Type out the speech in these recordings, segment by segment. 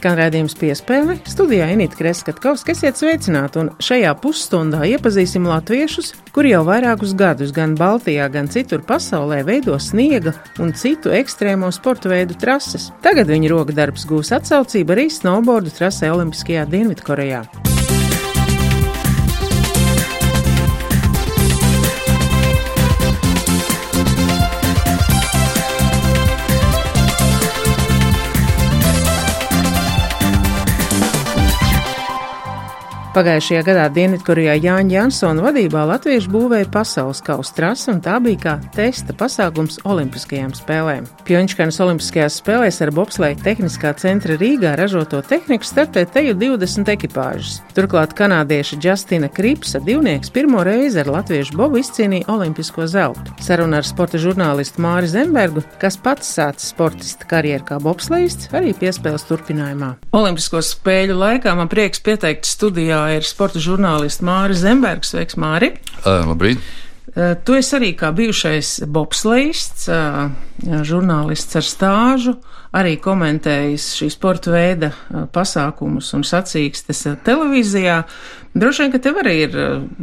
Skan redzējums piespēle, studijā Inīta Kreskatkovska, esiet sveicināti, un šajā pusstundā iepazīsim latviešus, kuri jau vairākus gadus gan Baltijā, gan citur pasaulē veido sniega un citu ekstrēmo sporta veidu trases. Tagad viņa roka darbs gūs atsaucību arī snowboardu trasē Olimpiskajā Dienvidkorejā. Pagājušajā gadā Dienvidkorejā Jāņa Jansona vadībā latvieši būvēja pasaules kausa trasi, un tā bija kā testa pasākums Olimpiskajām spēlēm. Pjončkanas Olimpiskajās spēlēs ar bobsleja tehniskā centra Rīgā ražoto tehniku startē teju 20 ekipāžas. Turklāt kanādieša Justina Kripsa divnieks pirmo reizi ar latviešu bobu izcīnīja olimpisko zeltu. Saruna ar sporta žurnālistu Māri Zembergu, kas pats sācis sportista karjeru kā bobslejists, arī piespēles turpinājumā. Olimpisko spēļu laikā man prieks pieteikt studijā ir sporta žurnālists Māris Zembergs. Sveiks, Māri! Uh, labrīt! Uh, tu esi arī kā bijušais bobslēgts, uh, žurnālists ar stāžu, arī komentējis šī sporta veida pasākumus un sacīkstes televīzijā. Droši vien, ka tev arī ir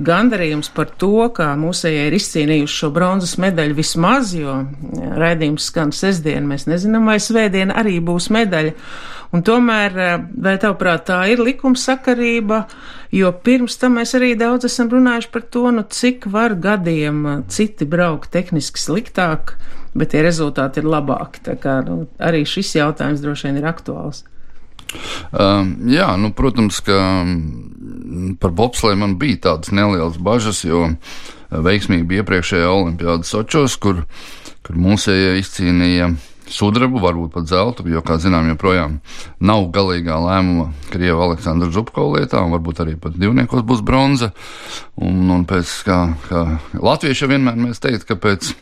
gandarījums par to, ka mūsējie ir izcīnījuši šo bronzas medaļu vismaz, jo raidījums skan sestdien, mēs nezinām, vai svētdien arī būs medaļa. Un tomēr, eh, vai tavuprāt, tā ir likumsakarība, jo pirms tam mēs arī daudz esam runājuši par to, nu cik var gadiem eh, citi braukt tehniski sliktāk, bet tie rezultāti ir labāki. Tā kā nu, arī šis jautājums droši vien ir aktuāls. Um, jā, nu, protams, ka mm, par bobslēju man bija tādas nelielas bažas, jo veiksmīgi bija iepriekšējā olimpiāda Sočos, kur, kur mūsējie izcīnīja sudrabu, varbūt pat zeltu, jo, kā zinām, joprojām nav galīgā lēmuma Krieva Aleksandra Zubko lietā, un varbūt arī pat divniekos būs bronza. Un, un pēc, kā, kā latvieši vienmēr mēs teikt, ka pēc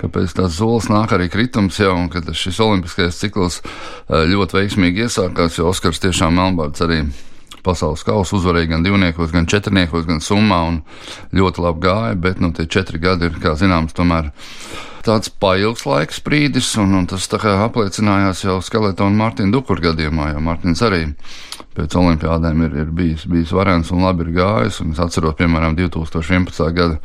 kāpēc tās zolas nāk arī kritums jau, un ka šis olimpiskais cikls eh, ļoti veiksmīgi iesākās, jo Oskars tiešām Melnbārds arī pasaules kausa uzvarēja gan divniekos, gan četrniekos, gan summā, un ļoti labi gāja, bet, nu, tie četri gadi ir, kā zināms, tomēr tāds pailgs laiks brīdis, un, un tas tā kā apliecinājās jau Skeletona un Mārtiņa Dukura gadījumā, jo Mārtiņš arī pēc olimpiādēm ir, ir bijis, bijis varens un labi ir gājis, un es atceros, piemēram, 2011. gada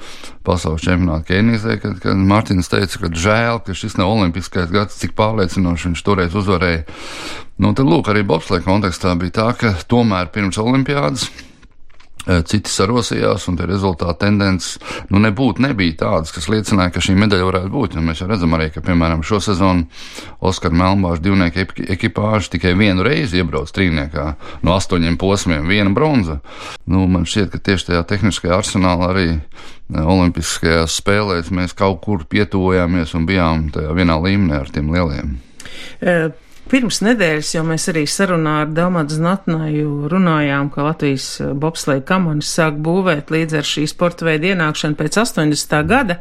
pasaules čempionātu Kenijzē, kad, kad Mārtiņš teica, ka žēl, ka šis nav olimpiskais gads, cik pārliecinoši viņš toreiz uzvarēja. Nu, tad, lūk, arī bobslēga kontekstā bija tā, ka tomēr pirms olimpiādas citi sarosījās, un tie rezultāti tendences nu, nebūtu nebija tādas, kas liecināja, ka šī medaļa varētu būt. Un mēs jau redzam arī, ka, piemēram, šo sezonu Oskara Melnbāža divnieku ekipāža tikai vienu reizi iebrauc trīniekā no astoņiem posmiem, viena bronza. Nu, man šķiet, ka tieši tajā tehniskajā arsenālā arī eh, Olimpiskajās spēlēs mēs kaut kur pietuvojāmies un bijām tajā vienā līmenī ar tiem lieliem. Uh Pirms nedēļas jau mēs arī sarunā ar Dalmatu Znatnaju runājām, ka Latvijas eh, bobsleja kamanis sāk būvēt līdz ar šī sporta veidu ienākšanu pēc 80. gada.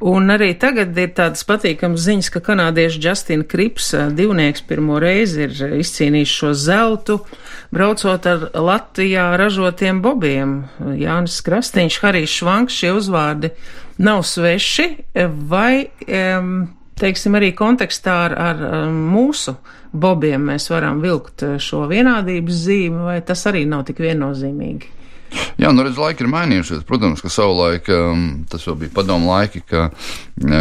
Un arī tagad ir tādas patīkamas ziņas, ka kanādiešu Justina Krips eh, divnieks pirmo reizi ir izcīnījis šo zeltu, braucot ar Latvijā ražotiem bobiem. Jānis Krastīņš, Harijs Švanks, šie uzvārdi nav sveši, vai um, teiksim, arī kontekstā ar, ar mūsu bobiem mēs varam vilkt šo vienādības zīmi, vai tas arī nav tik viennozīmīgi? Jā, nu redz, laiki ir mainījušies. Protams, ka savulaik um, tas jau bija padomu laiki, ka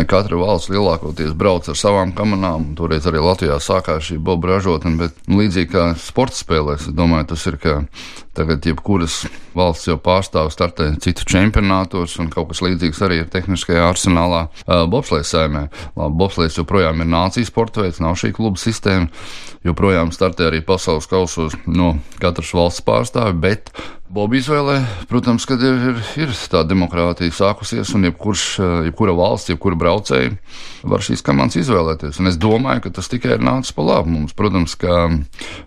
katra valsts lielākoties brauc ar savām kamerām. Toreiz arī Latvijā sākās šī bobu ražotne, bet līdzīgi kā sporta spēlēs, es domāju, tas ir, ka Tagad jebkuras valsts jau pārstāv startē citu čempionātos, un kaut kas līdzīgs arī ir tehniskajā arsenālā bobslēs saimē. Bobslēs joprojām ir nācijas sporta veids, nav šī kluba sistēma, joprojām startē arī pasaules kausos no katras valsts pārstāvi, bet Bobu izvēlē, protams, kad ir, ir, ir tā demokrātija sākusies, un jebkurš, jebkura valsts, jebkura braucēja var šīs komandas izvēlēties. Un es domāju, ka tas tikai ir nācis pa labu mums. Protams, ka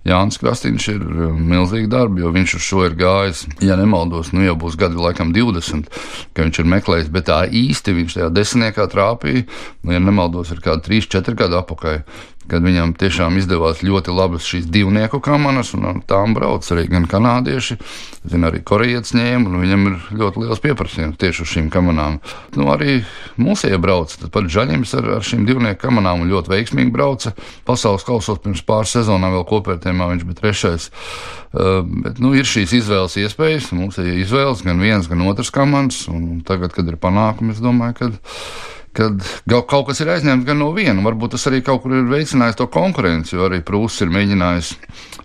Jānis Krastīņš ir milzīgi darbi, jo viņš uz šo ir gājis, ja nemaldos, nu jau būs gadi laikam 20, ka viņš ir meklējis, bet tā īsti viņš tajā desmitniekā trāpīja, nu, ja nemaldos, ir kādi 3-4 gadi apakaļ kad viņam tiešām izdevās ļoti labas šīs divnieku kamanas, un ar tām brauc arī gan kanādieši, zin, arī korejietis ņēma, un viņam ir ļoti liels pieprasījums tieši uz šīm kamanām. Nu, arī mūsēji brauc, tad pat Žaņims ar, ar šīm divnieku kamanām ļoti veiksmīgi brauca. Pasaules kausos pirms pāris sezonām vēl kopērtējumā viņš bija trešais. Uh, bet, nu, ir šīs izvēles iespējas, mums ir izvēles gan viens, gan otrs kamans, un tagad, kad ir panākumi, es domāju, ka kad kaut kas ir aizņemts gan no viena. Varbūt tas arī kaut kur ir veicinājis to konkurenci, jo arī Prūss ir mēģinājis,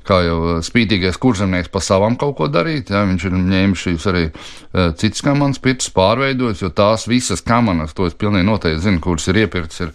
kā jau uh, spītīgais kurzemnieks, pa savam kaut ko darīt. Jā, viņš ir ņēmis šīs arī uh, citas kamanas, pirts pārveidojis, jo tās visas kamanas, to es pilnīgi noteikti zinu, kuras ir iepirktas, ir,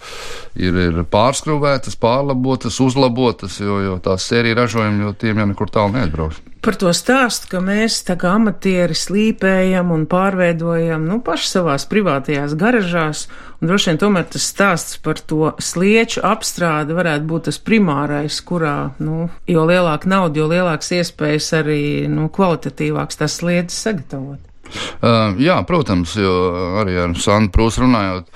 ir, ir pārskrūvētas, pārlabotas, uzlabotas, jo, jo tās sērija ražojumi, jo tiem jau nekur tālu neaizbrauks par to stāstu, ka mēs tā kā amatieri slīpējam un pārveidojam, nu, paši savās privātajās garažās, un droši vien tomēr tas stāsts par to slieču apstrādi varētu būt tas primārais, kurā, nu, jo lielāka nauda, jo lielāks iespējas arī, nu, kvalitatīvāks tas sliedas sagatavot. Uh, jā, protams, jo arī ar Sandu Prūsu runājot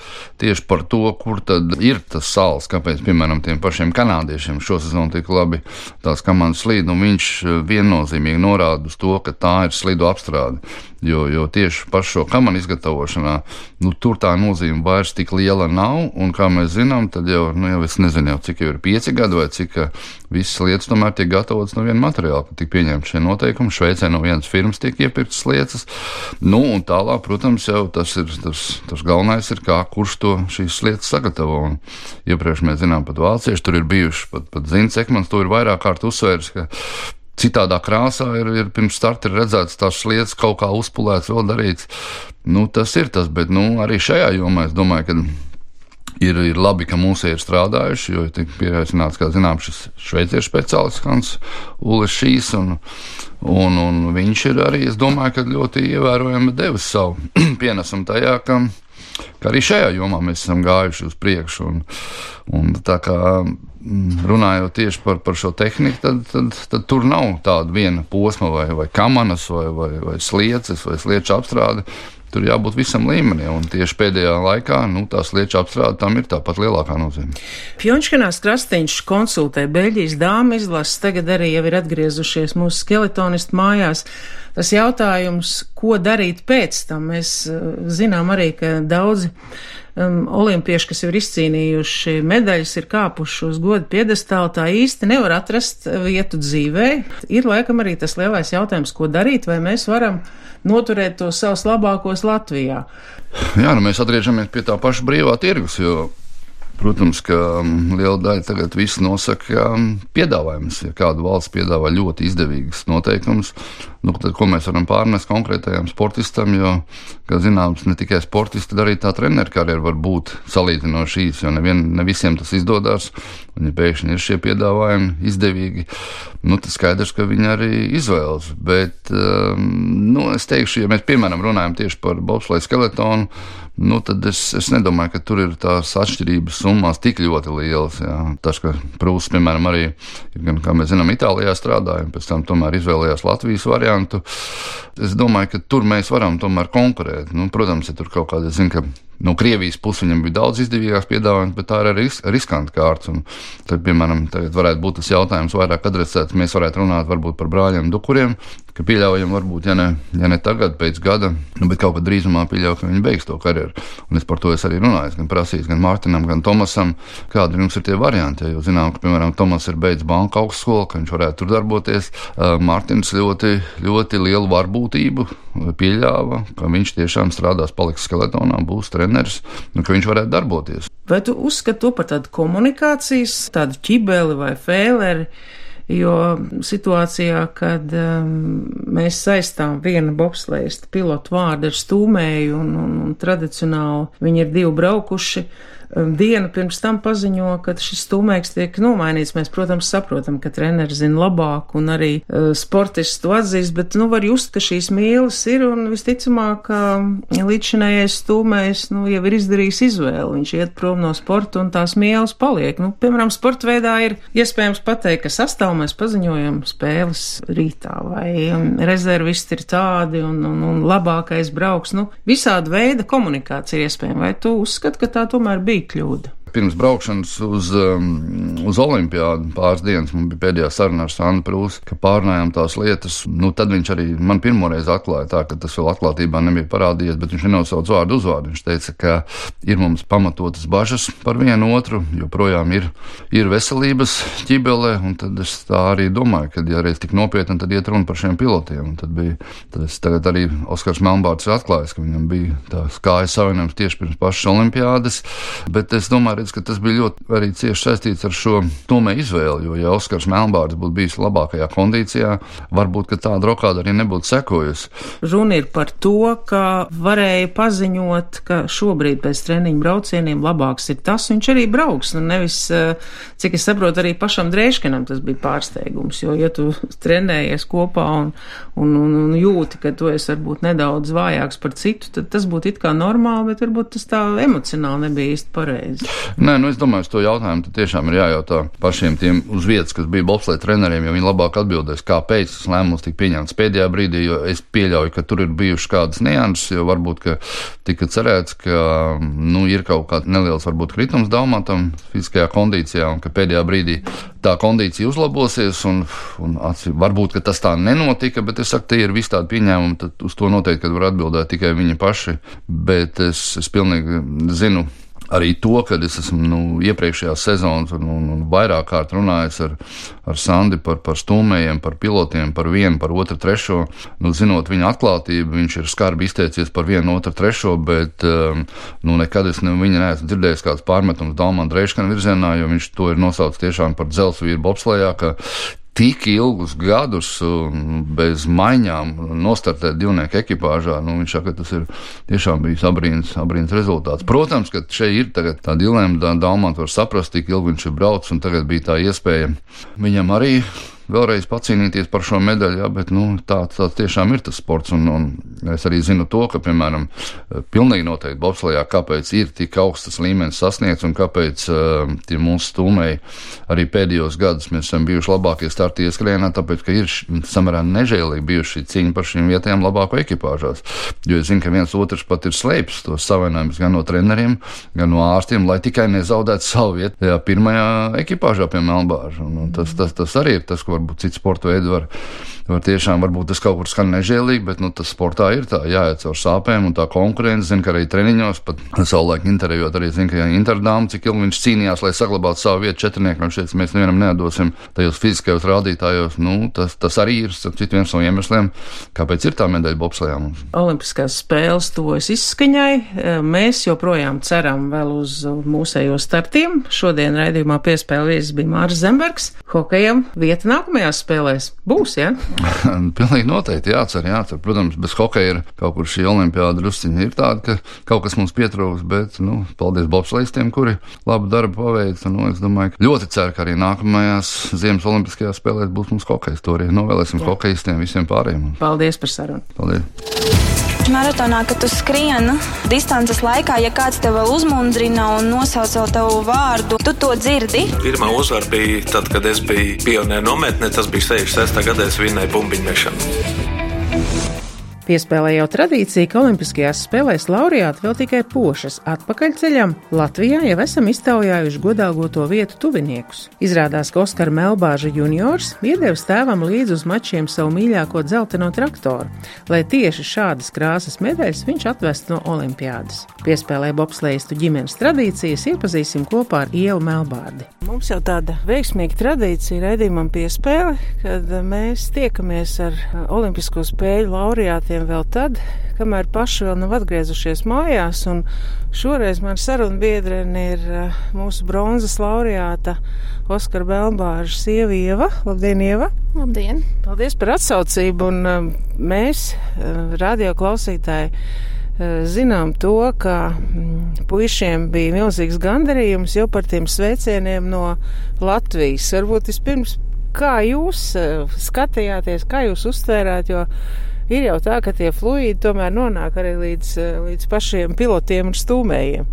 tieši par to, kur tad ir tas sāls, kāpēc, piemēram, tiem pašiem kanādiešiem šosezon tik labi tās komandas slīd, un viņš viennozīmīgi norāda uz to, ka tā ir slidu apstrāde. Jo, jo tieši par šo kamanu izgatavošanā nu, tur tā nozīme vairs tik liela nav. Un, kā mēs zinām, tad jau, nu, jau es nezinu, jau, cik jau ir pieci gadi vai cik visas lietas tomēr tiek gatavotas no viena materiāla. Tika pieņemti šie noteikumi, Šveicē no vienas firmas tiek iepirktas lietas. Nu, un tālāk, protams, jau tas ir tas, tas galvenais, ir kā kurš to šīs lietas sagatavo. Un iepriekš mēs zinām, pat vācieši tur ir bijuši, pat, pat Zins Ekmans to ir vairāk kārt uzsvērs citādā krāsā ir, ir pirms starta ir redzēts tās lietas, kaut kā uzpulēts, vēl darīts. Nu, tas ir tas, bet nu, arī šajā jomā es domāju, ka. Ir, ir labi, ka mūsu ir strādājuši, jo ir pieaicināts, kā zināms, šis šveiciešu speciālists Hans Ulis Šīs, un, un, un viņš ir arī, es domāju, ka ļoti ievērojami devis savu pienesumu tajā, ka ka arī šajā jomā mēs esam gājuši uz priekšu. Un, un tā kā mm, runājot tieši par, par šo tehniku, tad, tad, tad tur nav tāda viena posma, vai, vai kamanas, vai, vai, vai slieces, vai slieču apstrāde. Tur jābūt visam līmenim, un tieši pēdējā laikā nu, tās lietu apstrāde tam ir tāpat lielākā nozīme. Pjončkanās Krastiņš konsultē Beļģijas dāmas izlases, tagad arī jau ir atgriezušies mūsu skeletonistu mājās. Tas jautājums, ko darīt pēc tam, mēs uh, zinām arī, ka daudzi um, olimpieši, kas ir izcīnījuši medaļas, ir kāpuši uz godu piedestālu, tā īsti nevar atrast vietu dzīvē. Ir laikam arī tas lielais jautājums, ko darīt, vai mēs varam noturēt tos savus labākos Latvijā. Jā, nu mēs atgriežamies pie tā paša brīvā tirgus, jo Protams, ka um, liela daļa tagad viss nosaka um, piedāvājumus. Ja kāda valsts piedāvā ļoti izdevīgas noteikumus, nu, tad ko mēs varam pārnest konkrētajam sportistam, jo, kā zināms, ne tikai sportisti, bet arī tā treneru karjera var būt salīdzinoši īsa, jo nevien, ne visiem tas izdodas. Un, ja pēkšņi ir šie piedāvājumi izdevīgi, nu, tad skaidrs, ka viņi arī izvēlas. Bet, um, nu, es teikšu, ja mēs piemēram runājam tieši par bobsleju skeletonu, nu, tad es, es nedomāju, ka tur ir tās atšķirības summās tik ļoti lielas. Jā. Tas, ka Prūss, piemēram, arī gan, kā mēs zinām, Itālijā strādāja, un pēc tam tomēr izvēlējās Latvijas variantu. Es domāju, ka tur mēs varam tomēr konkurēt. Nu, protams, ja tur kaut kāda, ka no Krievijas puses viņam bija daudz izdevīgāks piedāvājums, bet tā ir arī riskanta kārta. Tad, piemēram, varētu būt tas jautājums vairāk adresēts. Mēs varētu runāt varbūt par brāļiem Dukuriem, ka pieļaujam, varbūt, ja ne, ja ne tagad, pēc gada, nu, bet kaut kad drīzumā pieļauju, ka viņi beigs to karjeru. Un es par to es arī runāju, gan prasīju, gan Mārtiņam, gan Tomasam, kādi jums ir tie varianti. Jo zinām, ka, piemēram, Tomas ir beidzis banka augstskolu, ka viņš varētu tur darboties. Mārtiņš ļoti, ļoti lielu varbūtību pieļāva, ka viņš tiešām strādās, paliks skeletonā, būs treneris, un ka viņš varētu darboties. Vai tu uzskati to par tādu komunikācijas, tādu ķibeli vai fēleri? Jo situācijā, kad um, mēs saistām vienu bobslēstu pilotu vārdu ar stūmēju un, un, un tradicionāli viņi ir divi braukuši, Um, dienu pirms tam paziņo, ka šis stūmēks tiek nomainīts. Mēs, protams, saprotam, ka treneris zina labāk un arī uh, sportists to atzīst, bet, nu, var just, ka šīs mīlas ir un visticamāk, ka līdzinējais stūmējs, nu, jau ir izdarījis izvēli. Viņš iet prom no sporta un tās mīlas paliek. Nu, piemēram, sporta veidā ir iespējams pateikt, ka sastāv mēs paziņojam spēles rītā vai um, rezervisti ir tādi un, un, un labākais brauks. Nu, visāda veida komunikācija iespējama. Vai tu uzskati, ka tā tomēr bija? Bija kļūda? Pirms braukšanas uz, um, uz Olimpiādu pāris dienas. Man bija pēdējā saruna ar Sandu Prūsu, ka pārnājām tās lietas. Nu, tad viņš arī man pirmoreiz atklāja tā, ka tas vēl atklātībā nebija parādījies, bet viņš nenosauc vārdu uzvārdu. Viņš teica, ka ir mums pamatotas bažas par vienu otru, joprojām ir, ir veselības ķibele, un tad es tā arī domāju, ka, ja reiz tik nopietni, tad iet runa par šiem pilotiem. Un tad bija, tagad arī Oskars Melnbārds atklājis, ka viņam bija tās kājas savienojums tieši pirms pašas olimpiādas, bet es domāju, redz, ka tas bija ļoti arī cieši saistīts ar šo tomē izvēli, jo ja Oskars Melnbārds būtu bijis labākajā kondīcijā, varbūt, tāda rokāda arī nebūtu sekujusi. Runa ir par to, ka varēja paziņot, ka šobrīd pēc treniņu braucieniem labāks ir tas, viņš arī brauks, nu nevis, eh, cik es saprotu, arī pašam Drēškanam tas bija pārsteigums, jo, ja tu trenējies kopā un, un, un, un jūti, ka tu esi varbūt nedaudz vājāks par citu, tad tas būtu it kā normāli, bet varbūt tas tā emocionāli nebija īsti pareizi. Nē, nu es domāju, to jautājumu tiešām ir jājautā pašiem tiem uz vietas, kas bija bobslēg treneriem, jo viņi labāk atbildēs, kāpēc tas lēmums tika pieņemts pēdējā brīdī, es pieļauju, ka tur ir bijušas kādas nianses, jo varbūt, ka tika cerēts, ka, nu, ir kaut kāds neliels, varbūt, kritums daumatam fiziskajā kondīcijā, un ka pēdējā brīdī tā kondīcija uzlabosies, un, un atcīm, varbūt, tas tā nenotika, bet es saku, tie ir visi tādi pieņēmumi, tad uz to noteikti var atbildēt tikai viņi paši, bet es, es pilnīgi zinu, arī to, ka es esmu nu, iepriekšējās sezonas un, un, un vairāk kārt runājis ar, ar Sandi par, par stūmējiem, par pilotiem, par vienu, par otru, trešo. Nu, zinot viņa atklātību, viņš ir skarbi izteicies par vienu, otru, trešo, bet um, nu, nekad es ne, viņa neesmu dzirdējis kāds pārmetums Dalmana Dreiškana virzienā, jo viņš to ir nosaucis tiešām par dzelzceļa bobslējā, ka tik ilgus gadus bez maiņām nostartēt divnieku ekipāžā. Nu, viņš saka, ka tas ir tiešām bijis abrīns, abrīns rezultāts. Protams, ka šeit ir tā dilemma, tā Dalmans var saprast, cik ilgi viņš ir braucis, un tagad bija tā iespēja viņam arī vēlreiz pacīnīties par šo medaļu, jā, bet nu, tā, tā tiešām ir tas sports. Un, un es arī zinu to, ka, piemēram, pilnīgi noteikti bobslējā, kāpēc ir tik augsts līmenis sasniegts un kāpēc uh, tie mūsu stūmēji arī pēdējos gados mēs esam bijuši labākie starti ieskrienā, tāpēc, ka ir samērā nežēlīgi bijuši cīņa par šīm vietām labāko ekipāžās. Jo es zinu, ka viens otrs pat ir slēpis tos savainojumus gan no treneriem, gan no ārstiem, lai tikai nezaudētu savu vietu pirmajā ekipāžā pie Melnbāža. Tas, tas, tas arī ir tas, ko varbūt cits sporta veidi var var tiešām varbūt tas kaut kur skan nežēlīgi, bet nu, tas sportā ir tā jāiet caur sāpēm un tā konkurence. Zinu, ka arī treniņos, pat savulaik intervijot, arī zinu, ka Interdām, cik ilgi viņš cīnījās, lai saglabātu savu vietu četrniekam, šeit mēs nevienam nedosim tajos fiziskajos rādītājos. Nu, tas, tas arī ir viens no iemesliem, kāpēc ir tā medaļa bobslējā mums. Olimpiskās spēles tuvojas izskaņai. Mēs joprojām ceram vēl uz mūsējo startiem. Šodien raidījumā piespēle viesis bija Mārs Zembergs. Hokejam vieta nākamajās spēlēs būs, ja? Pilnīgi noteikti jācer, jācer. Protams, bez hokeja ir kaut kur šī olimpiāda drusciņa ir tāda, ka kaut kas mums pietrūks, bet, nu, paldies bobslēgstiem, kuri labu darbu paveica. Nu, es domāju, ka ļoti ceru, ka arī nākamajās Ziemas olimpiskajās spēlēs būs mums hokejs. To arī novēlēsim Jā. hokejistiem visiem pārējiem. Paldies par sarunu. Paldies. Maratonā, kad tu skrieni distances laikā, ja kāds tev uzmundrina un nosauc vēl tavu vārdu, tu to dzirdi. Pirmā uzvara bija tad, kad es biju pionieru nometnē, tas bija 66. gadā, es vinnēju bumbiņu mešanu. Piespēlē jau tradīcija, ka Olimpiskajās spēlēs laureāti vēl tikai pošas atpakaļceļam. Latvijā jau esam iztaujājuši godāgoto vietu tuviniekus. Izrādās, ka Oskar Melbāža juniors iedevis tēvam līdzi uz mačiem savu mīļāko dzelteno traktoru, lai tieši šādas krāsas medaļas viņš atvestu no Olimpiādas. Piespēlē bobslējistu ģimenes tradīcijas iepazīsim kopā ar Ievu Melbārdi. Mums jau tāda veiksmīga tradīcija raidījumam piespēle, kad mēs tiekamies ar Olimpisko spēļu laureātiem koncertiem vēl tad, kamēr paši vēl nav atgriezušies mājās. Šoreiz man saruna biedrene ir eh, mūsu bronzas laureāta Oskara Belbāža sieva Ieva. Labdien, Ieva! Labdien! Paldies par atsaucību, un eh, mēs, eh, radio klausītāji, zinām to, ka mm, puišiem bija milzīgs gandarījums jau par tiem sveicieniem no Latvijas. Varbūt vispirms, kā jūs skatījāties, kā jūs uztvērāt, jo ir jau tā, ka tie fluīdi tomēr nonāk arī līdz, eh, līdz pašiem pilotiem un stūmējiem.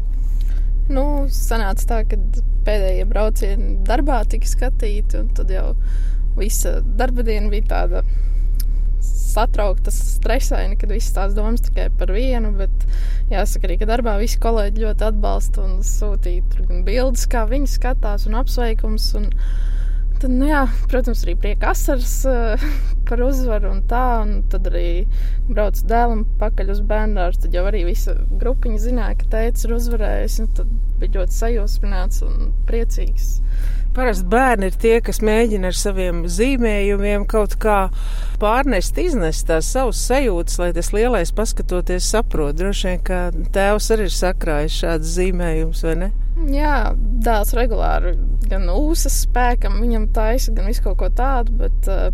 Nu, sanāca tā, ka pēdējie braucieni darbā tika skatīti, un tad jau visa darba diena bija tāda satrauktas, stresaini, kad visas tās domas tikai par vienu, bet jāsaka arī, darbā visi kolēģi ļoti atbalsta un sūtīja bildes, kā viņi skatās un apsveikums. Un, Tad, nu jā, protams, arī prieka asaras uh, par uzvaru un tā. Un tad arī braucu dēlam pakaļ uz bērnu. Tad jau arī visa grupiņa zināja, ka teicis ir uzvarējis. Tad bija ļoti sajūsmināts un priecīgs. Parasti bērni ir tie, kas mēģina ar saviem zīmējumiem kaut kā pārnest, iznest tās savas sajūtas, lai tas lielais paskatoties saprot. Droši vien, ka tēvs arī ir sakrājis šādas zīmējumus, vai ne? Jā, dēls regulāri gan ūsas spēkam, viņam taisa, gan visu kaut ko tādu, bet uh,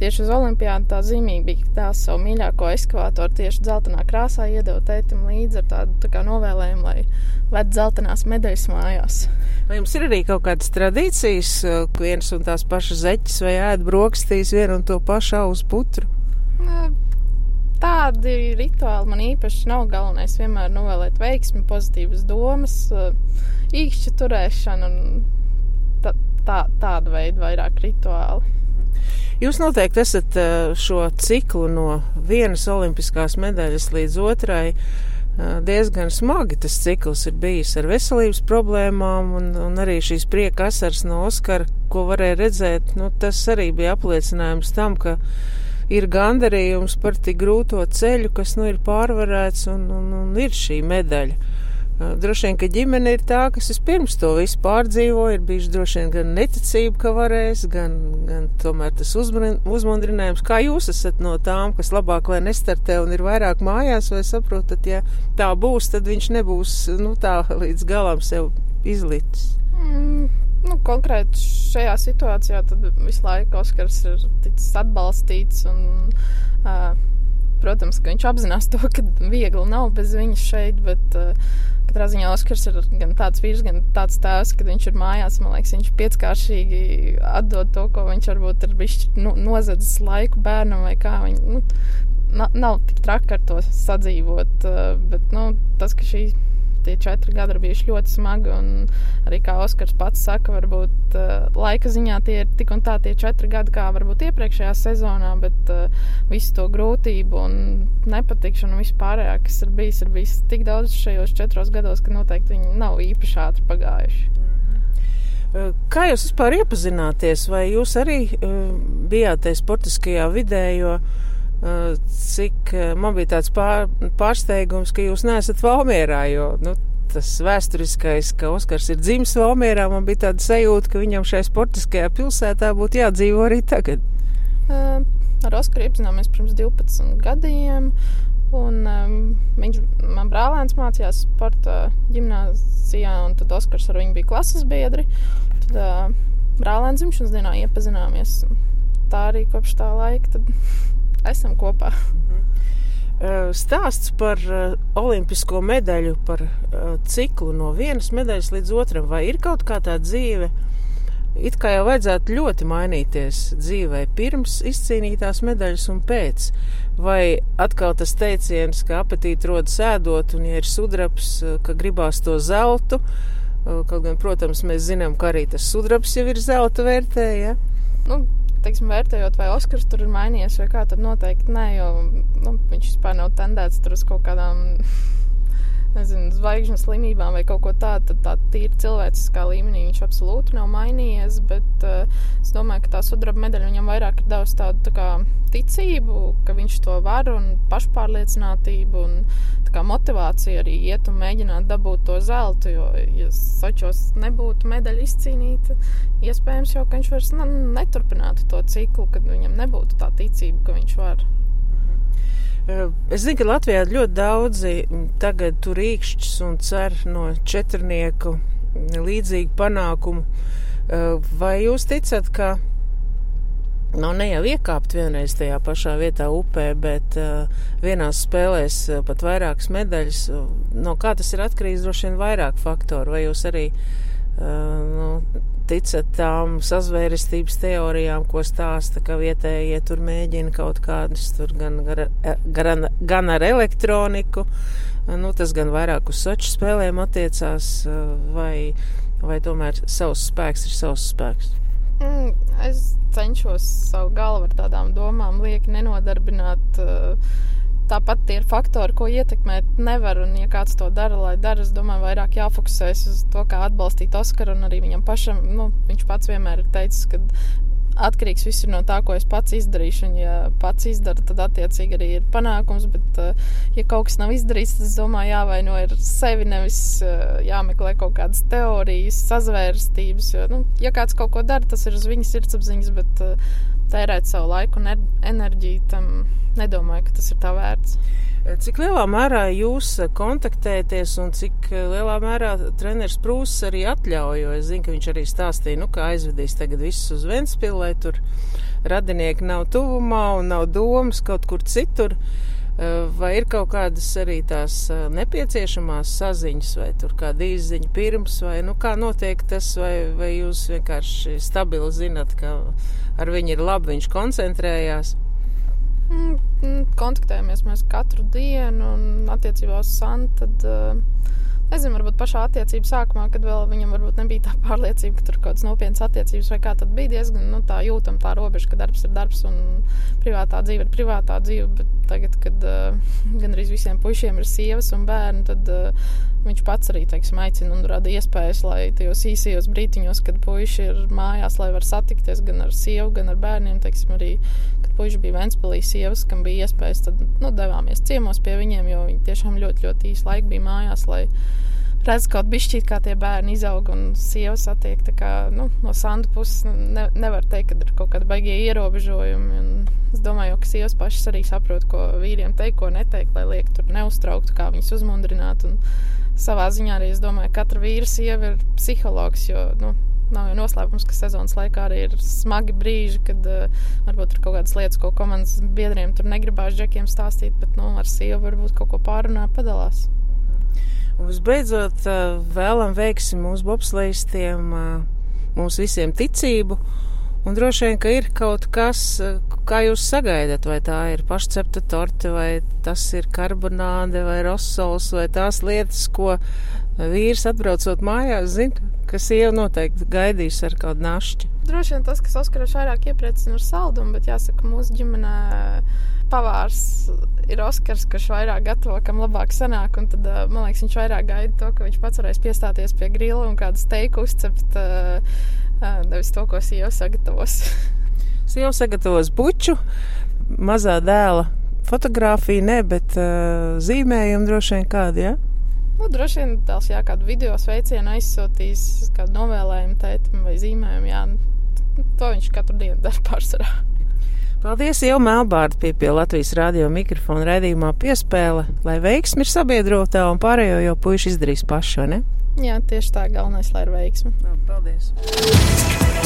tieši uz olimpiādu tā zīmīgi bija, ka tās savu mīļāko ekskavātoru tieši dzeltenā krāsā iedeva tētim līdzi ar tādu tā kā novēlējumu, lai ved dzeltenās medaļas mājās. Vai jums ir arī kaut kādas tradīcijas, ka viens un tās pašas zeķes vai ēd brokastīs vienu un to pašu uz putru? Uh, tādi rituāli man īpaši nav galvenais. Vienmēr novēlēt veiksmi, pozitīvas domas, īkšķu turēšanu un tā, tā, tāda veida vairāk rituāli. Jūs noteikti esat šo ciklu no vienas olimpiskās medaļas līdz otrai diezgan smagi tas cikls ir bijis ar veselības problēmām un, un arī šīs prieka asars no Oskara, ko varēja redzēt, nu, tas arī bija apliecinājums tam, ka ir gandarījums par tik grūto ceļu, kas nu ir pārvarēts un, un, un ir šī medaļa. Droši vien, ka ģimene ir tā, kas vispirms to visu pārdzīvo, ir bijuši droši vien gan neticība, ka varēs, gan, gan tomēr tas uzmundrinājums. Kā jūs esat no tām, kas labāk lai nestartē un ir vairāk mājās, vai saprotat, ja tā būs, tad viņš nebūs, nu tā līdz galam sev izlicis? Mm, nu, konkrēti šajā situācijā visu laiku Oskars ir ticis atbalstīts. Un, uh, protams, ka viņš apzinās to, ka viegli nav bez viņas šeit. Bet, uh, Katrā ziņā Oskars ir gan tāds vīrs, gan tāds tēvs, kad viņš ir mājās. Man liekas, viņš pieckāršīgi atdod to, ko viņš varbūt ir bijis nu, nozadzis laiku bērnam vai kā. Viņ, nu, nav, tik traki ar to sadzīvot, uh, bet nu, tas, ka šī tie četri gadi ir bijuši ļoti smagi. Arī kā Oskars pats saka, varbūt uh, laika ziņā tie ir tik un tā tie četri gadi, kā varbūt iepriekšējā sezonā, bet uh, visu to grūtību un nepatikšanu un vispārējā, kas ir bijis, ir bijis tik daudz šajos četros gados, ka noteikti viņi nav īpaši ātri pagājuši. Mhm. Kā jūs vispār iepazināties, vai jūs arī bijāt tajā sportiskajā vidē, jo uh, cik man bija tāds pār, pārsteigums, ka jūs neesat Valmierā, jo nu, tas vēsturiskais, ka Oskars ir dzimis Valmierā, man bija tāda sajūta, ka viņam šai sportiskajā pilsētā būtu jādzīvo arī tagad. Uh, ar Oskaru iepazināmies pirms 12 gadiem. Un, um, viņš man brālēns mācījās sporta gimnāzijā, un tad Oskars ar viņu bija klases biedri. Tad uh, brālēns dzimšanas dienā iepazināmies. Tā arī kopš tā laika. Esam kopā. Mhm. Stāsts par olimpisko medaļu, par ciklu no vienas medaļas līdz otram. Vai ir kaut kā tā dzīve? It kā jau vajadzētu ļoti mainīties dzīvē pirms izcīnītās medaļas un pēc. Vai atkal tas teiciens, ka apetīti rodas ēdot, un ja ir sudrabs, ka gribās to zeltu, kaut gan, protams, mēs zinām, ka arī tas sudrabs jau ir zelta vērtē, ja? Nu, teiksim, vērtējot, vai Oskars tur ir mainījies vai kā, tad noteikti nē, jo nu, viņš vispār nav tendēts tur uz kaut kādām nezinu, zvaigžņu slimībām vai kaut ko tādu, tad tā tīri cilvēciskā līmenī viņš absolūti nav mainījies. Bet uh, es domāju, ka tā sudraba medaļa viņam vairāk ir devusi tādu tā kā, ticību, ka viņš to var un pašpārliecinātību un kā, motivāciju arī iet un mēģināt dabūt to zeltu. Jo, ja Sočos nebūtu medaļa izcīnīta, iespējams, jau viņš vairs neturpinātu to ciklu, kad viņam nebūtu tā ticība, ka viņš var. Es zinu, ka Latvijā ļoti daudzi tagad tur īkšķis un cer no četrnieku līdzīgu panākumu. Vai jūs ticat, ka Nu, ne jau iekāpt vienreiz tajā pašā vietā upē, bet uh, vienās spēlēs uh, pat vairākas medaļas. No kā tas ir atkarīgs, droši vien vairāk faktoru. Vai jūs arī nu, ticat tām sazvērestības teorijām, ko stāsta, ka vietējie tur mēģina kaut kādas tur gan, gan, gan ar elektroniku, nu, tas gan vairāk uz soču spēlēm attiecās, vai, vai tomēr savs spēks ir savs spēks? Mm, es cenšos savu galvu ar tādām domām lieki nenodarbināt. Uh, Tāpat tie ir faktori, ko ietekmēt nevar. Un, ja kāds to dara, lai dara, es domāju, vairāk jāfokusēs uz to, kā atbalstīt Oskaru. Un arī viņam pašam, nu, viņš pats vienmēr ir teicis, ka atkarīgs viss ir no tā, ko es pats izdarīšu. Un, ja pats izdara, tad attiecīgi arī ir panākums. Bet, uh, ja kaut kas nav izdarīts, tad es domāju, jāvaino ir sevi, nevis uh, jāmeklē kaut kādas teorijas, sazvērstības. Jo, nu, ja kāds kaut ko dara, tas ir uz viņa sirdsapziņas, bet uh, tērēt savu laiku un enerģiju tam nedomāju, ka tas ir tā vērts. Cik lielā mērā jūs kontaktējaties un cik lielā mērā treneris Prūss arī atļauj? Jo es zinu, ka viņš arī stāstīja, nu, kā aizvedīs tagad visus uz Ventspilu, lai tur radinieki nav tuvumā un nav domas kaut kur citur. Vai ir kaut kādas arī tās nepieciešamās saziņas, vai tur kāda izziņa pirms, vai nu kā notiek tas, vai, vai jūs vienkārši stabili zinat, ka ar viņu ir labi, viņš koncentrējās? Mm, kontaktējamies mēs katru dienu, un attiecībā uz Santu. Tad, uh, nezinu, varbūt pašā attiecību sākumā, kad vēl viņam varbūt nebija tā pārliecība, ka tur kaut kādas nopietnas attiecības vai kā tad bija diezgan nu, tā jūtama tā robeža, ka darbs ir darbs un privātā dzīve ir privātā dzīve. Bet tagad, kad uh, gan arī visiem puišiem ir sievas un bērni, tad uh, viņš pats arī teiksim, aicina un rada iespējas, lai tajos īsajos brītiņos, kad puiši ir mājās, lai var satikties gan ar sievu, gan ar bērniem, teiksim, arī puiši bija Ventspēlī sievas, kam bija iespējas, tad nu, devāmies ciemos pie viņiem, jo viņi tiešām ļoti, ļoti īsi laiki bija mājās, lai redz kaut bišķīt, kā tie bērni izaug un sievas attiek. Tā kā nu, no sandu puses ne, nevar teikt, ka ir kaut kādi baigie ierobežojumi. Un es domāju, ka sievas pašas arī saprot, ko vīriem teikt, ko neteikt, lai liek tur neuztrauktu, kā viņus uzmundrināt. Un savā ziņā arī es domāju, ka katra vīra sieva ir psihologs, jo, nu, Nav jau noslēpums, ka sezonas laikā arī ir smagi brīži, kad uh, varbūt ir kaut kādas lietas, ko komandas biedriem tur negribās džekiem stāstīt, bet nu, ar sievu varbūt kaut ko pārunā, padalās. Un visbeidzot, uh, vēlam veiksim mūsu bobslēgstiem, uh, mums visiem ticību. Un droši vien, ka ir kaut kas, kā jūs sagaidat, vai tā ir pašcepta torte, vai tas ir karbonāde, vai rosols, vai tās lietas, ko vīrs atbraucot mājās, zina, ka sieva noteikti gaidīs ar kādu našķi. Droši vien tas, kas Oskaras vairāk iepriecina ar saldumu, bet jāsaka, mūsu ģimenē pavārs ir Oskars, kurš vairāk gatavo, kam labāk sanāk. Tad, man liekas, viņš vairāk gaida to, ka viņš pats varēs piestāties pie grila un kādu steiku uzcept, nevis to, ko sieva sagatavos. sieva sagatavos buču, mazā dēla fotografiju, ne, bet uh, zīmējumu droši vien kādu, ja? Nu, droši vien tās jā, kādu video sveicienu aizsūtīs, kādu novēlējumu tētim vai zīmējumu. Jā, to viņš katru dienu dara pārsvarā. Paldies, jau Melbārda pie, pie Latvijas radio mikrofona redzījumā piespēle, lai veiksmi ir sabiedrotā un pārējo jau puiši izdarīs paši, ne? Jā, tieši tā galvenais, lai ir veiksme. Paldies!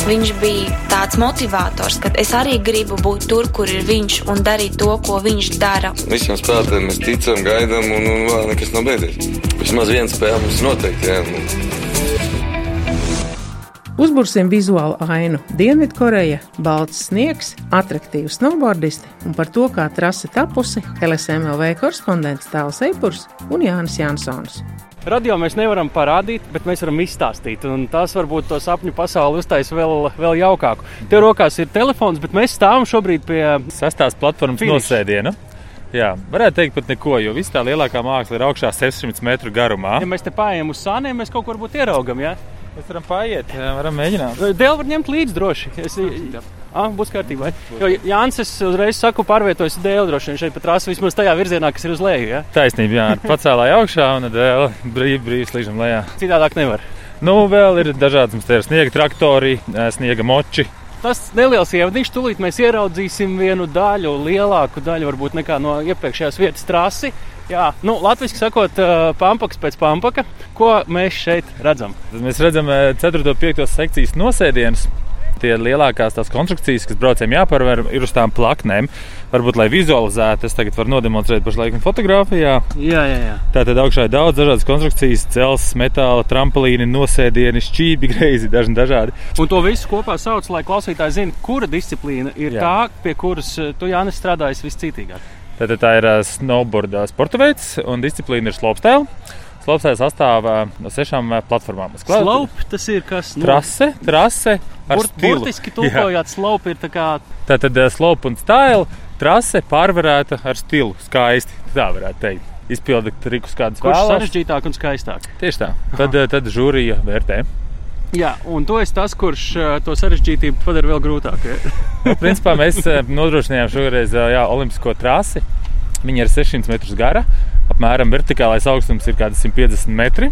Viņš bija tāds motivators, ka es arī gribu būt tur, kur ir viņš un darīt to, ko viņš dara. Visiem spēlētājiem mēs ticam, gaidām, un, un vēl nekas nav beidzies. Vismaz viena spēle mums noteikti. Jā, un... Uzbursim vizuālu ainu. Dienvidkoreja, balts sniegs, attraktīvi snowboardisti un par to, kā trase tapusi LSMLV korespondents Tāls Eipurs un Jānis Jansons. Radio mēs nevaram parādīt, bet mēs varam izstāstīt. Tas varbūt to sapņu pasauli uztaisīs vēl, vēl jaukāku. Tev rokās ir telefons, bet mēs stāvam šobrīd pie sestās platformas nosēdiena. Jā, varētu teikt, pat neko, jo viss tā lielākā māksla ir augšā 600 metru garumā. Ja mēs te pārējām uz sāniem, mēs kaut ko varbūt ieraugam. Ja? Mēs varam pāriet, jā, varam mēģināt. Dēl var ņemt līdzi droši. Es, Ah, būs kārtībā. Jo Jānis, es uzreiz saku, pārvietojas dēļ droši vien šeit pat rasa vismaz tajā virzienā, kas ir uz leju. Ja? Taisnība, jā, pacēlāja augšā un dēļ brīvi, brīvi slīžam lejā. Citādāk nevar. Nu, vēl ir dažādas mums te ir sniega traktori, sniega moči. Tas neliels ievadiņš, tūlīt mēs ieraudzīsim vienu daļu, lielāku daļu varbūt nekā no iepriekšējās vietas trasi. Jā, nu, latviešu sakot, pampaks pēc pampaka, ko mēs šeit redzam? Tad mēs redzam 4. un 5. sekcijas nosēdienus. Tie lielākās tās konstrukcijas, kas braucējiem jāpārvar, ir uz tām plaknēm. Varbūt, lai vizualizētu, es tagad varu nodemonstrēt pašlaik fotografijā. Jā, jā, jā. Tātad augšā ir daudz dažādas konstrukcijas, cels, metāla, trampolīni, nosēdieni, šķībi, greizi, daži dažādi. Un to visu kopā sauc, lai klausītāji zinātu, kura disciplīna ir jā. tā, pie kuras tu, Jānis, strādājas viscitīgāk. Tātad tā ir snowboard sporta veids, un disciplīna ir slopestyle. Slopsē sastāv uh, no sešām platformām. Es klāju- Slope tas ir kas? Nu, Trase, trase ar Bur, stilu. burtiski tulkojot, slope ir tā kā Tātad uh, slope un stila trase pārvarēta ar stilu. Skaisti, tā varētu teikt. Izpilda trikus kādus kurš vēlās. sarežģītāk un skaistāk. Tieši tā. Tad, uh, tad žūrija vērtē. Jā, un tu esi tas, kurš uh, to sarežģītību padara vēl grūtāku. Ja? Nu, principā mēs uh, nodrošinājām šoreiz uh, jā, olimpisko trasi. Viņa ir 600 metrus gara. Apmēram vertikālais augstums ir kaut kāds 150 metri.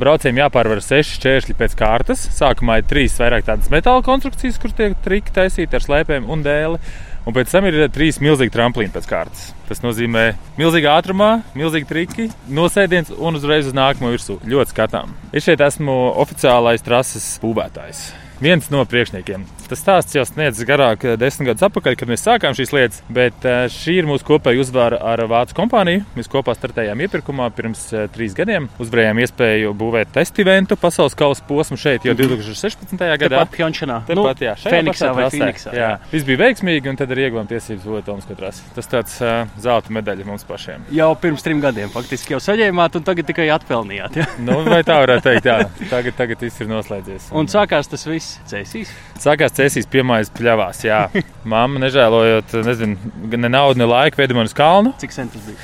Braucējiem jāpārvar seši šķēršļi pēc kārtas. Sākumā ir trīs vairāk tādas metāla konstrukcijas, kur tiek triki taisīti ar slēpēm un dēli. Un pēc tam ir trīs milzīgi tramplīni pēc kārtas. Tas nozīmē milzīgā ātrumā, milzīgi triki, nosēdiens un uzreiz uz nākamo virsmu. Ļoti skatām. Es šeit esmu oficiālais trases būvētājs. Viens no priekšniekiem. Tas stāsts jau sniedz garāk eh, desmit gadus atpakaļ, kad mēs sākām šīs lietas, bet eh, šī ir mūsu kopēja uzvara ar Vācu kompāniju. Mēs kopā startējām iepirkumā pirms eh, trīs gadiem. Uzvarējām iespēju būvēt testiventu pasaules kausa posmu šeit jau 2016. gadā. Tāpat Pjončanā. Tepat, jā, pašā vai trasē. Finiksā. Jā, viss bija veiksmīgi, un tad arī ieguvām tiesības būvēt Tomas trasi. Tas tāds uh, zelta medaļa mums pašiem. Jau pirms trim gadiem faktiski jau saņēmāt, un tagad tikai atpelnījāt. Ja? Nu, vai tā varētu teikt? Jā, tagad, tagad viss ir noslēdzies. Un sākās tas viss cēsīs. Sākās cēsīs piemājas pļavās. Jā, mamma nežēlojot nezinu, ne naudu, ne laiku, veda mani uz kalnu. Cik sen tas bija?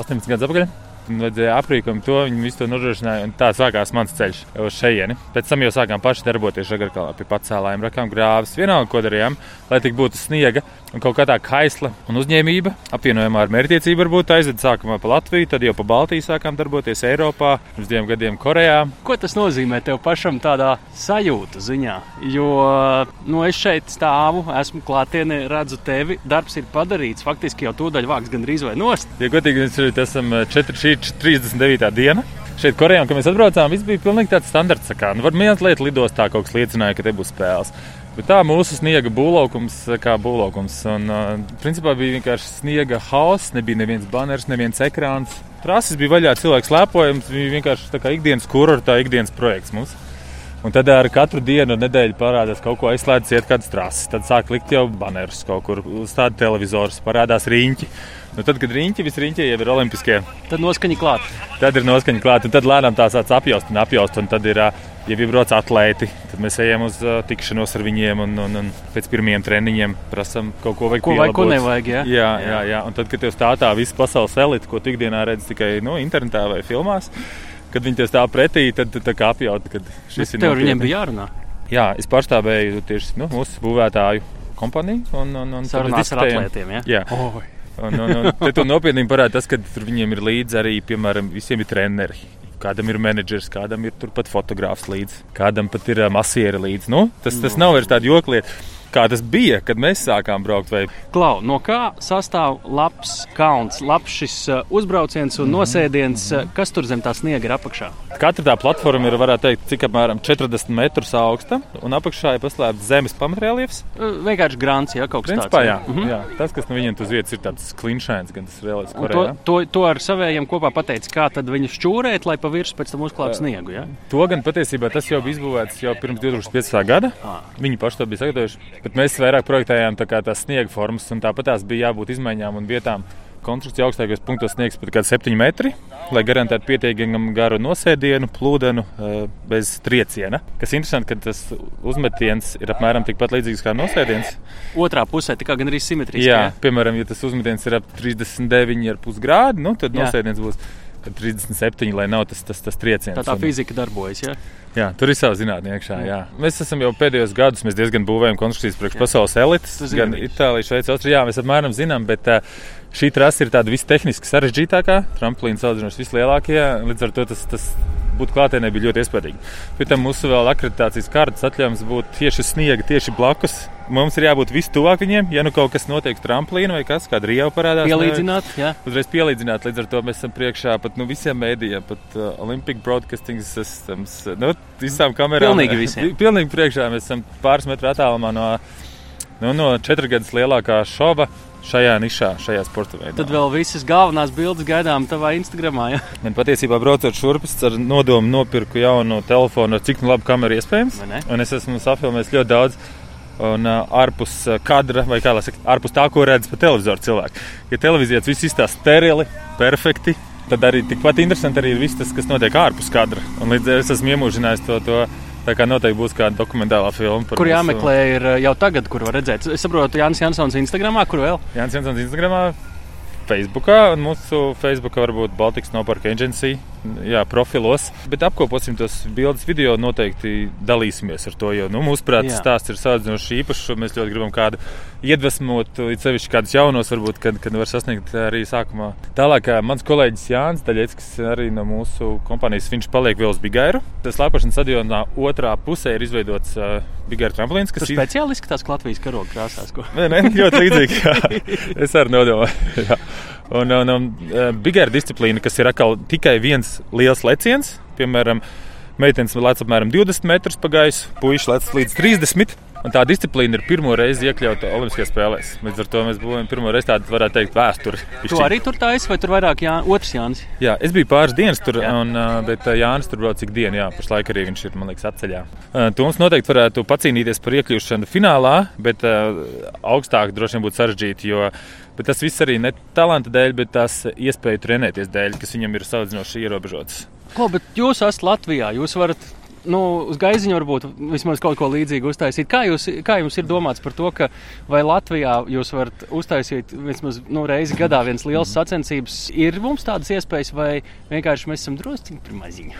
18 gadus atpakaļ. Vajadzēja aprīkojumu to, viņi visu to nodrošināja. un Tā sākās mans ceļš uz šejieni. Pēc tam jau sākām paši darboties Žagarkalā pie pacēlājiem, rakām grāvis. Vienalga, ko darījām, lai tik būtu sniega un kaut kā tā kaisla un uzņēmība. Apvienojumā ar mērķtiecību varbūt aizved sākumā pa Latviju, tad jau pa Baltiju sākām darboties Eiropā, pirms diviem gadiem Korejā. Ko tas nozīmē tev pašam tādā sajūta ziņā? Jo nu, es šeit stāvu, esmu klātienē, redzu tevi, darbs ir padarīts. Faktiski jau tūdaļ vāks gandrīz vai nost. Ja godīgi, mēs esam 4, šī ir 39. diena. Šeit, Korejā, kad mēs atbraucām, viss bija pilnīgi tāds standarts. Tā kā, nu, var viena lieta lidostā kaut kas liecināja, ka te būs spēles. Bet tā mūsu sniega būvlaukums, kā būvlaukums. Un, uh, principā bija vienkārši sniega hauss, nebija neviens banners, neviens ekrāns. Trases bija vaļā, cilvēks slēpojams, bija vienkārši tā kā ikdienas kurortā, ikdienas projekts mums. Un tad ar katru dienu, nedēļu parādās kaut ko aizslēdzis, iet kādas trases. Tad sāk likt jau banerus kaut kur, stāda televizors, parādās riņķi. Nu, tad, kad riņķi, visi riņķi jau ir olimpiskie, Tad noskaņa klāt. tad ir noskaņa klāta. Tad lēnām tā sāc apjaust un apjaust. Un tad ir, ja ir brauc atlēti, tad mēs ejam uz tikšanos ar viņiem. Un, un, un pēc pirmajiem treniņiem prasām kaut ko vajag Ko vajag, ko nevajag, ja? Jā, jā, jā. Un tad, kad tev stāstā viss pasaules elite, ko tu ikdienā redz tikai nu, internetā vai filmās, kad viņi tev stāv pretī, tad tā kā apjaut, ka šis Bet ir tev ar viņiem bija jārunā. Jā, es pārstāvēju tieši nu, mūsu būvētāju kompāniju. Un, un, un Sarunās ar atlētiem. Ja? Jā. Oi. Un, un, un te to nopietni parāda tas, ka tur viņiem ir līdzi arī, piemēram, visiem ir treneri. Kādam ir menedžers, kādam ir turpat fotogrāfs līdzi, kādam pat ir ā, masieri līdzi. Nu, tas, tas nav vairs tāds jokliet, kā tas bija, kad mēs sākām braukt. Vai Klau, no kā sastāv labs kalns, labs šis uh, uzbrauciens un nosēdiens? uh, Kas tur zem tā sniega ir apakšā? Katra tā platforma ir, varētu teikt, cik apmēram 40 metrus augsta, un apakšā ir paslēpts zemes pamatrēliefs. Uh, Vienkārši grāns, ja kaut kas Principā, tāds. jā, mm -hmm. jā, tas, kas no viņiem uz vietas ir tāds klinšains, gan tas reālais Un To, to, to ar saviem kopā pateicis, kā tad viņu šķūrēt, lai pa virsmu pēc tam uzklātu sniegu. Ja? To gan patiesībā tas jau bija izbūvēts jau pirms 2015. gada. Viņi paši to bija sagatavojuši. Bet mēs vairāk projektējām tā tās sniega formas, un tāpat tās bija jābūt izmaiņām un vietām. Konstrukcija augstākajos punktos sniegs pat kāds 7 metri, lai garantētu pietiekami garu nosēdienu, plūdenu, eh, bez trieciena. Kas interesanti, ka tas uzmetiens ir apmēram tikpat līdzīgs kā nosēdiens. Otrā pusē tā kā gan arī simetriski. Jā, piemēram, ja tas uzmetiens ir ap 39,5 grādi, nu, tad Jā. nosēdiens būs ap 37, lai nav tas, tas, tas trieciens. Tā tā fizika darbojas. Ja? Jā, tur ir sava zinātnē iekšā. Jā. Mēs esam jau pēdējos gados, diezgan būvējam konstrukcijas priekš pasaules elites. Gan visu. Itālija, Šveice, Austrija. Jā, mēs apmēram zinām, bet uh, šī trasa ir tāda vistehniski sarežģītākā. Tramplīna salīdzinoši vislielākie. Līdz ar to tas, tas būt klātienē bija ļoti iespaidīgi. Pēc tam mūsu vēl akreditācijas kārtas atļāvums būt tieši sniega, tieši blakus. Mums ir jābūt vistuvāk viņiem. Ja nu kaut kas notiek uz tramplīna vai kas, kāda rieva parādās, Pielīdzināt, jā. uzreiz pielīdzināt. Līdz ar to mēs esam priekšā pat nu, visiem mēdījiem, pat uh, Olympic Broadcasting Systems, nu, visām kamerām. Pilnīgi visiem. Pilnīgi priekšā mēs esam pāris metru attālumā no, nu, no četru gadus lielākā šova šajā nišā, šajā sporta veidā. Tad vēl visas galvenās bildes gaidām tavā Instagramā. Ja? Man patiesībā braucot šurp, es ar nodomu nopirku jaunu telefonu, ar cik nu labu kameru iespējams. Un es esmu safilmējis ļoti daudz. Un uh, ārpus kadra, vai kā lai saka, ārpus tā, ko redz pa televizoru cilvēku. Ja televīzijā viss izstāsta sterili, perfekti, tad arī tikpat interesanti arī ir viss tas, kas notiek ārpus kadra. Un līdz ar to es esmu iemūžinājis to. to Tā kā noteikti būs kāda dokumentālā filma. Kur jāmeklē, ir jau tagad, kur var redzēt. Es saprotu, Jānis Jansons Instagramā, kur vēl? Jānis Jansons Instagramā, Facebookā un mūsu Facebookā varbūt Baltics Snowpark Agency jā, profilos. Bet apkoposim tos bildes, video noteikti dalīsimies ar to. Jo nu, mūsuprāt, tas stāsts ir salīdzinoši īpašs. Mēs ļoti gribam kādu iedvesmot, līdz sevišķi kādus jaunos, varbūt, kad, kad var sasniegt arī sākumā. Tālāk, mūsu kolēģis Jānis Daļeckis, arī no mūsu kompānijas, viņš paliek vēl uz Bigairu. Tas slēpošanas stadionā otrā pusē ir izveidots uh, Bigairu tramplīns. Tas ir speciāli izskatās Latvijas karoga krāsās. Ko? Nē, nē, ļoti līdzīgi. es arī nodomāju. Un, un, un uh, bigēra disciplīna, kas ir tikai viens liels leciens, piemēram, meitenes lec apmēram 20 metrus pa gaisu, puikas lec līdz 30. Un tā disciplīna ir pirmo reizi iekļauta Olimpiskajās spēlēs. Līdz ar to mēs būvējam pirmo reizi tādu, varētu teikt, vēsturi. Tu arī tur taisīji, vai tur vairāk Jā, otrs Jānis? Jā, es biju pāris dienas tur, jā. un, bet Jānis tur brauc cik dienu, jā, pašlaik arī viņš ir, man liekas, atceļā. Tu mums noteikti varētu pacīnīties par iekļūšanu finālā, bet augstāk droši vien būtu sarežģīti, jo Bet tas viss arī ne talanta dēļ, bet tās iespēju trenēties dēļ, kas viņam ir salīdzinoši ierobežotas. Ko, bet jūs esat Latvijā, jūs varat nu, uz gaiziņu varbūt vismaz kaut ko līdzīgu uztaisīt. Kā, jūs, kā jums ir domāts par to, ka vai Latvijā jūs varat uztaisīt vismaz nu, reizi gadā viens liels sacensības? Ir mums tādas iespējas, vai vienkārši mēs esam drusku par maziņu?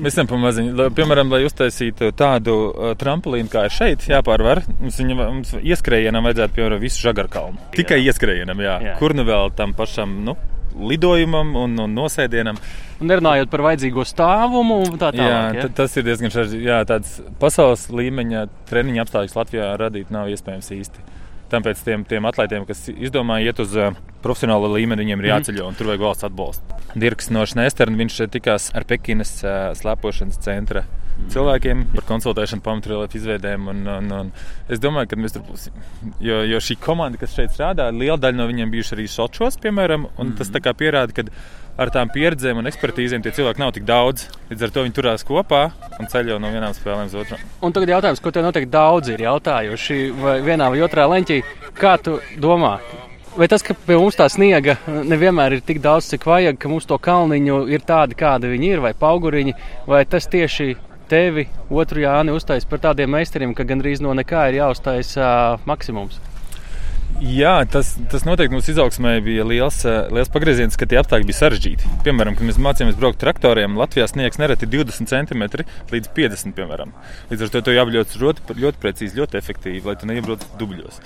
Mēs esam par maziņu. Piemēram, lai uztaisītu tādu uh, trampolīnu, kā ir šeit, jāpārvar, mums, viņa, mums ieskrējienam vajadzētu piemēram visu žagarkalnu. Tikai ieskrējienam, jā. jā. Kur nu vēl tam pašam, nu, lidojumam un, un nosēdienam. Un nerunājot par vajadzīgo stāvumu, tā tālāk. Jā, ja? tas ir diezgan tāds pasaules līmeņa treniņa apstākļus Latvijā radīt nav iespējams īsti. Tāpēc tiem, tiem atlētiem, kas izdomā iet uz uh, profesionāla līmeni, viņiem ir mhm. jāceļo, un tur vajag valsts atbalstu. Dirks no Šnēsterna, viņš tikās ar Pekinas uh, slēpošanas centra cilvēkiem par konsultēšanu, pamatrietu izveidēm. Un, un, un es domāju, ka mēs tur būsim. Jo, jo šī komanda, kas šeit strādā, liela daļa no viņiem bijuši arī Sočos, piemēram, un tas pierāda, ka ar tām pieredzēm un ekspertīzēm tie cilvēki nav tik daudz. Līdz ar to viņi turās kopā un ceļo no vienām spēlēm uz otru. Un tagad jautājums, ko te noteikti daudzi ir jautājuši, vai vienā vai otrā leņķī, kā tu domā? Vai tas, ka pie mums tā sniega nevienmēr ir tik daudz, cik vajag, ka mums to kalniņu ir tādi, kādi viņi ir, vai auguriņi, vai tas tieši tevi, otru Jāni, uztais par tādiem meistariem, ka gandrīz no nekā ir jāuztais uh, maksimums. Jā, tas, tas noteikti mums izaugsmē bija liels, liels pagrieziens, ka tie apstākļi bija sarežģīti. Piemēram, kad mēs mācījāmies braukt traktoriem, Latvijā sniegs nereti 20 cm līdz 50 cm. Līdz ar to to jāapļauts ļoti, ļoti precīzi, ļoti efektīvi, lai tu neiebrauc dubļos.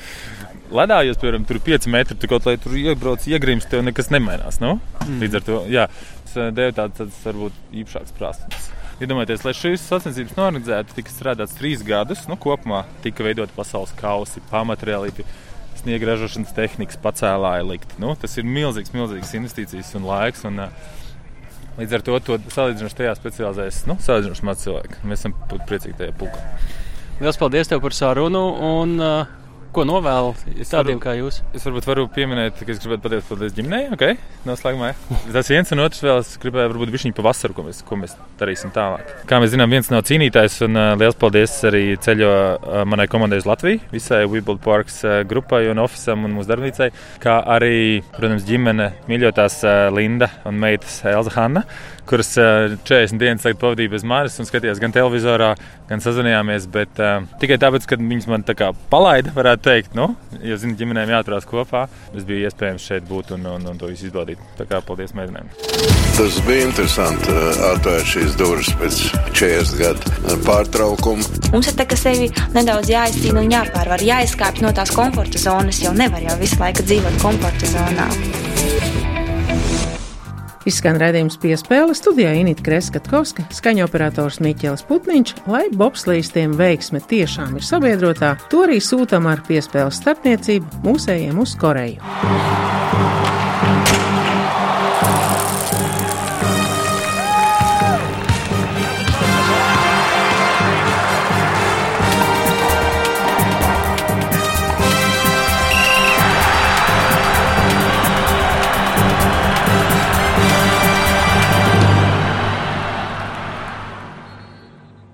Ledā, ja piemēram, tur ir 5 metri, tu kaut lai tur iebrauc, iegrims, tev nekas nemainās. No? Mm. Līdz ar to, jā, tas deva tāds varbūt īpašāks prasības. Iedomājieties, lai šīs sacensības norganizētu, tika strādāts trīs gadus. Nu, kopumā tika veidot pasaules kausi, pamatreāli, sniega ražošanas tehnikas, pacēlāja likt. Nu, tas ir milzīgs, milzīgs investīcijas un laiks. Un, līdz ar to, to salīdzinoši tajā specializējas nu, salīdzinoši maz cilvēku. Mēs esam priecīgi tajā pulkā. Lielas paldies tev par sarunu! Un, uh Ko novēlu tādiem kā jūs? Es varbūt varu pieminēt, ka es gribētu pateikt paldies ģimenei, ok? Noslēgumā. Tas viens un otrs vēl es gribēju varbūt višķiņu pa vasaru, ko mēs, ko mēs darīsim tālāk. Kā mēs zinām, viens nav cīnītājs un uh, liels paldies arī ceļo uh, manai komandai uz Latviju, visai Webuild Parks uh, grupai un ofisam un mūsu darbnīcai, kā arī, protams, ģimene, mīļotās Linda un meitas Elza Hanna kuras 40 dienas pavadīja bez manis un skatījās gan televizorā, gan sazvanījāmies. Bet tikai tāpēc, ka viņas man tā kā palaida, varētu teikt, nu, jo, zinot, ģimenēm jāturās kopā, es biju iespējams šeit būt un, un, un to visu izbaudīt. Tā kā paldies meitenēm. Tas bija interesanti atvērt šīs durvis pēc 40 gadu pārtraukuma. Mums ir tā, ka sevi nedaudz jāizcīna un jāpārvar, jāizkāpj no tās komforta zonas, jo nevar jau visu laiku dzīvot komforta zonā. Izskan redzējums piespēle studijā Inita Kreskatkovska, skaņoperators Miķels Putniņš, lai bobslīstiem veiksme tiešām ir sabiedrotā, to arī sūtam ar piespēles starpniecību mūsējiem uz Koreju.